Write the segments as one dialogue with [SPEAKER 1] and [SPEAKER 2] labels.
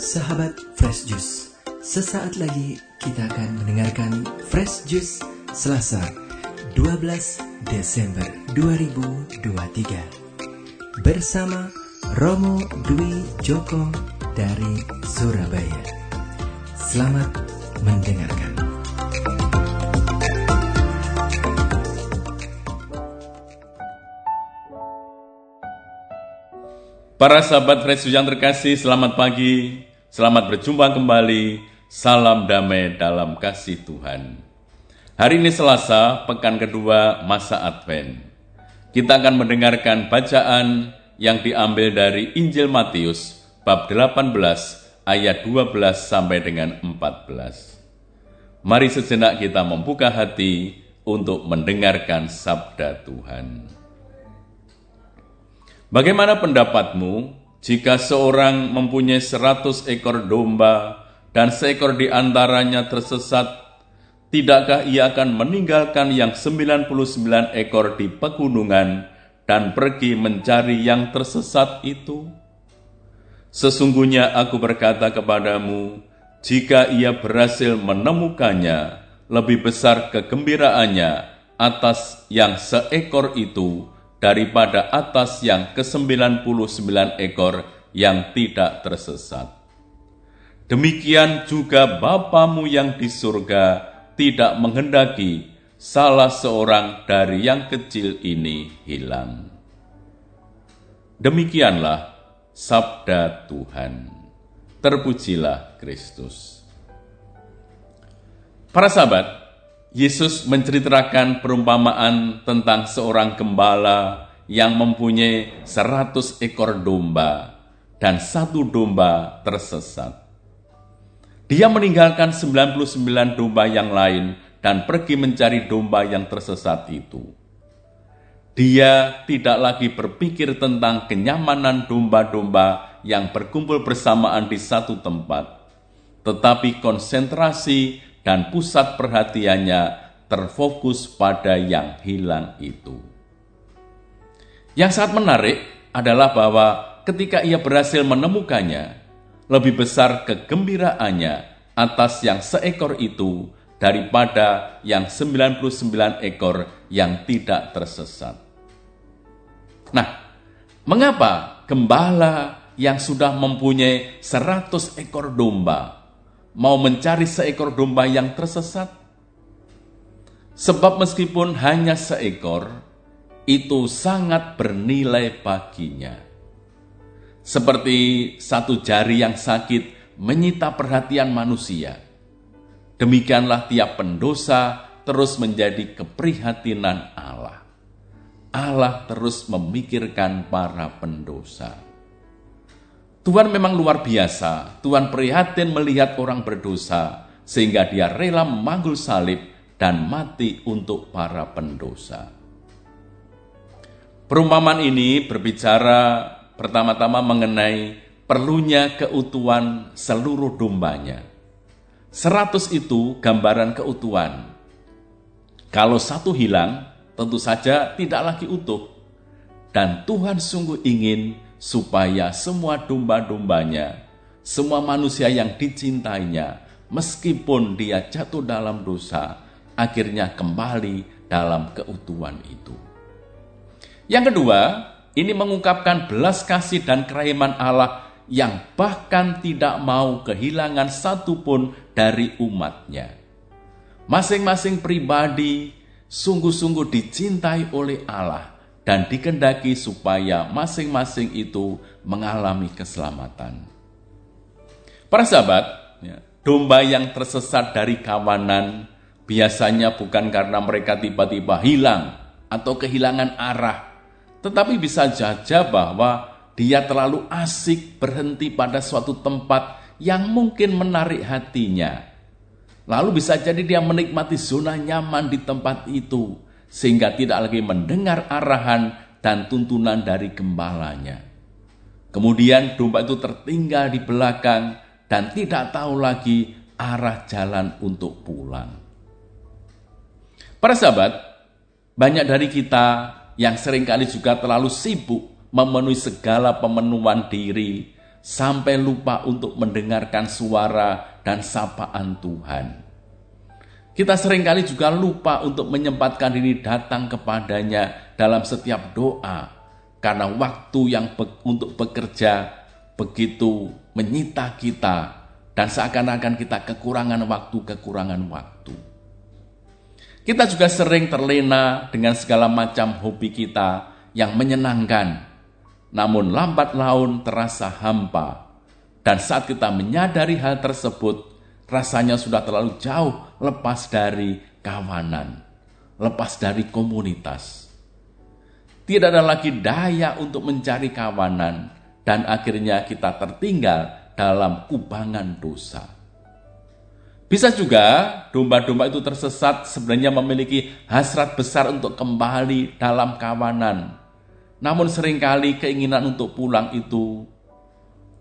[SPEAKER 1] Sahabat Fresh Juice, sesaat lagi kita akan mendengarkan Fresh Juice Selasa 12 Desember 2023 bersama Romo Dwi Joko dari Surabaya. Selamat mendengarkan.
[SPEAKER 2] Para sahabat Fresh Juice yang terkasih, selamat pagi. Selamat berjumpa kembali. Salam damai dalam kasih Tuhan. Hari ini Selasa, pekan kedua masa Advent. Kita akan mendengarkan bacaan yang diambil dari Injil Matius bab 18 ayat 12 sampai dengan 14. Mari sejenak kita membuka hati untuk mendengarkan sabda Tuhan. Bagaimana pendapatmu jika seorang mempunyai seratus ekor domba dan seekor di antaranya tersesat, tidakkah ia akan meninggalkan yang 99 ekor di pegunungan dan pergi mencari yang tersesat itu? Sesungguhnya aku berkata kepadamu, jika ia berhasil menemukannya, lebih besar kegembiraannya atas yang seekor itu daripada atas yang ke-99 ekor yang tidak tersesat. Demikian juga Bapamu yang di surga tidak menghendaki salah seorang dari yang kecil ini hilang. Demikianlah sabda Tuhan. Terpujilah Kristus. Para sahabat, Yesus menceritakan perumpamaan tentang seorang gembala yang mempunyai seratus ekor domba dan satu domba tersesat. Dia meninggalkan 99 domba yang lain dan pergi mencari domba yang tersesat itu. Dia tidak lagi berpikir tentang kenyamanan domba-domba yang berkumpul bersamaan di satu tempat, tetapi konsentrasi dan pusat perhatiannya terfokus pada yang hilang itu. Yang sangat menarik adalah bahwa ketika ia berhasil menemukannya, lebih besar kegembiraannya atas yang seekor itu daripada yang 99 ekor yang tidak tersesat. Nah, mengapa gembala yang sudah mempunyai 100 ekor domba mau mencari seekor domba yang tersesat? Sebab meskipun hanya seekor, itu sangat bernilai baginya. Seperti satu jari yang sakit menyita perhatian manusia. Demikianlah tiap pendosa terus menjadi keprihatinan Allah. Allah terus memikirkan para pendosa. Tuhan memang luar biasa. Tuhan prihatin melihat orang berdosa, sehingga dia rela memanggul salib dan mati untuk para pendosa. Perumpamaan ini berbicara pertama-tama mengenai perlunya keutuhan seluruh dombanya. Seratus itu gambaran keutuhan. Kalau satu hilang, tentu saja tidak lagi utuh. Dan Tuhan sungguh ingin supaya semua domba-dombanya, semua manusia yang dicintainya, meskipun dia jatuh dalam dosa, akhirnya kembali dalam keutuhan itu. Yang kedua, ini mengungkapkan belas kasih dan kerahiman Allah yang bahkan tidak mau kehilangan satupun dari umatnya. Masing-masing pribadi sungguh-sungguh dicintai oleh Allah dan dikendaki supaya masing-masing itu mengalami keselamatan. Para sahabat, ya, domba yang tersesat dari kawanan biasanya bukan karena mereka tiba-tiba hilang atau kehilangan arah, tetapi bisa saja bahwa dia terlalu asik berhenti pada suatu tempat yang mungkin menarik hatinya. Lalu bisa jadi dia menikmati zona nyaman di tempat itu, sehingga tidak lagi mendengar arahan dan tuntunan dari gembalanya. Kemudian domba itu tertinggal di belakang dan tidak tahu lagi arah jalan untuk pulang. Para sahabat, banyak dari kita yang sering kali juga terlalu sibuk memenuhi segala pemenuhan diri, sampai lupa untuk mendengarkan suara dan sapaan Tuhan. Kita sering kali juga lupa untuk menyempatkan diri datang kepadanya dalam setiap doa, karena waktu yang be untuk bekerja begitu menyita kita, dan seakan-akan kita kekurangan waktu, kekurangan waktu. Kita juga sering terlena dengan segala macam hobi kita yang menyenangkan, namun lambat laun terasa hampa. Dan saat kita menyadari hal tersebut, rasanya sudah terlalu jauh lepas dari kawanan, lepas dari komunitas. Tidak ada lagi daya untuk mencari kawanan, dan akhirnya kita tertinggal dalam kubangan dosa. Bisa juga domba-domba itu tersesat sebenarnya memiliki hasrat besar untuk kembali dalam kawanan, namun sering kali keinginan untuk pulang itu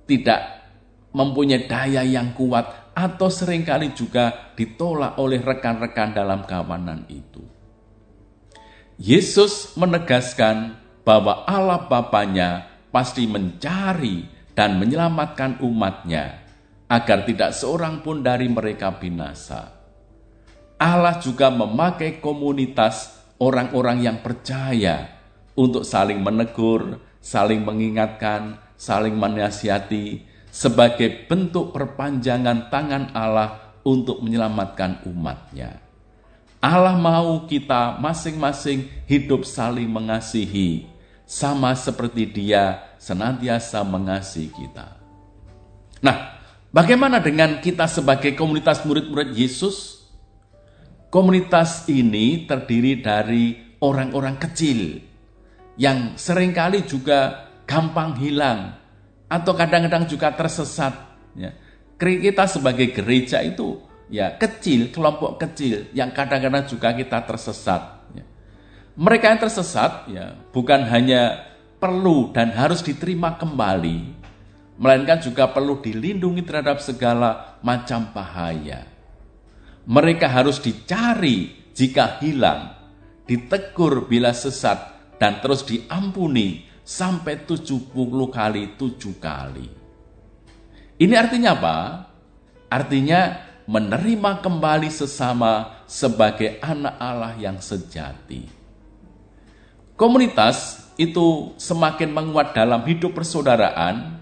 [SPEAKER 2] tidak mempunyai daya yang kuat atau sering kali juga ditolak oleh rekan-rekan dalam kawanan itu. Yesus menegaskan bahwa Allah Bapaknya pasti mencari dan menyelamatkan umatnya agar tidak seorang pun dari mereka binasa. Allah juga memakai komunitas orang-orang yang percaya untuk saling menegur, saling mengingatkan, saling menasihati sebagai bentuk perpanjangan tangan Allah untuk menyelamatkan umatnya. Allah mau kita masing-masing hidup saling mengasihi, sama seperti dia senantiasa mengasihi kita. Nah, bagaimana dengan kita sebagai komunitas murid-murid Yesus? Komunitas ini terdiri dari orang-orang kecil yang sering kali juga gampang hilang atau kadang-kadang juga tersesat. Ya. Kita sebagai gereja itu ya kecil, kelompok kecil yang kadang-kadang juga kita tersesat. Ya. Mereka yang tersesat ya bukan hanya perlu dan harus diterima kembali, melainkan juga perlu dilindungi terhadap segala macam bahaya. Mereka harus dicari jika hilang, ditegur bila sesat, dan terus diampuni sampai 70 kali tujuh kali. Ini artinya apa? Artinya menerima kembali sesama sebagai anak Allah yang sejati. Komunitas itu semakin menguat dalam hidup persaudaraan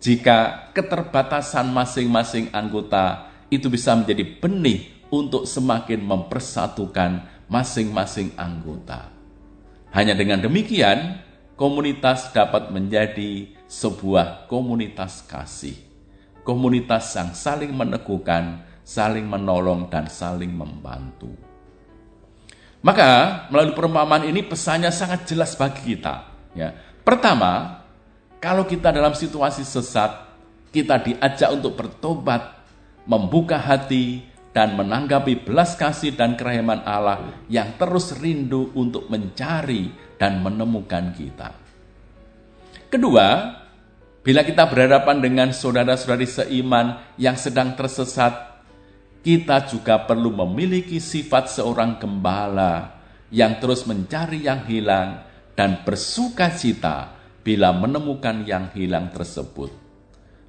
[SPEAKER 2] jika keterbatasan masing-masing anggota itu bisa menjadi benih untuk semakin mempersatukan masing-masing anggota. Hanya dengan demikian, komunitas dapat menjadi sebuah komunitas kasih. Komunitas yang saling meneguhkan, saling menolong, dan saling membantu. Maka melalui perumpamaan ini pesannya sangat jelas bagi kita. Ya. Pertama, kalau kita dalam situasi sesat, kita diajak untuk bertobat, membuka hati, dan menanggapi belas kasih dan kerahiman Allah yang terus rindu untuk mencari dan menemukan kita. Kedua, bila kita berhadapan dengan saudara-saudari seiman yang sedang tersesat, kita juga perlu memiliki sifat seorang gembala yang terus mencari yang hilang dan bersuka cita bila menemukan yang hilang tersebut.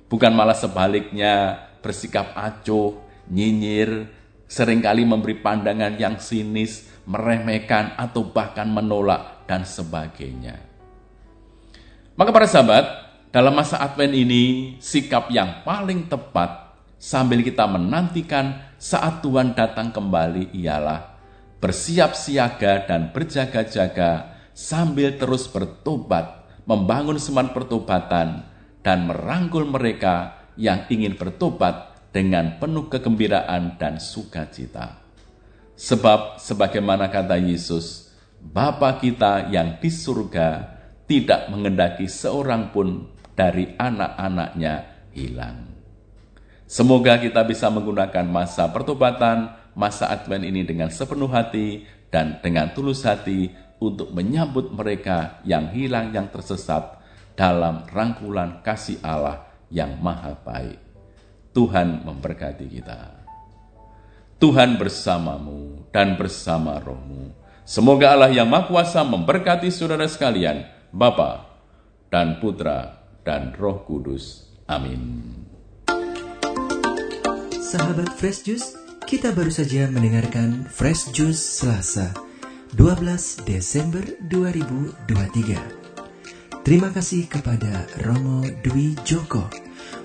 [SPEAKER 2] Bukan malah sebaliknya bersikap acuh nyinyir, sering kali memberi pandangan yang sinis, meremehkan, atau bahkan menolak, dan sebagainya. Maka para sahabat, dalam masa Advent ini, sikap yang paling tepat sambil kita menantikan saat Tuhan datang kembali ialah bersiap siaga dan berjaga-jaga sambil terus bertobat, membangun seman pertobatan, dan merangkul mereka yang ingin bertobat dengan penuh kegembiraan dan sukacita. Sebab sebagaimana kata Yesus, Bapa kita yang di surga tidak mengendaki seorang pun dari anak-anaknya hilang. Semoga kita bisa menggunakan masa pertobatan, masa Advent ini dengan sepenuh hati dan dengan tulus hati untuk menyambut mereka yang hilang yang tersesat dalam rangkulan kasih Allah yang maha baik. Tuhan memberkati kita. Tuhan bersamamu dan bersama rohmu. Semoga Allah yang Maha Kuasa memberkati saudara sekalian, Bapa dan Putra dan Roh Kudus. Amin.
[SPEAKER 1] Sahabat Fresh Juice, kita baru saja mendengarkan Fresh Juice Selasa, 12 Desember 2023. Terima kasih kepada Romo Dwi Joko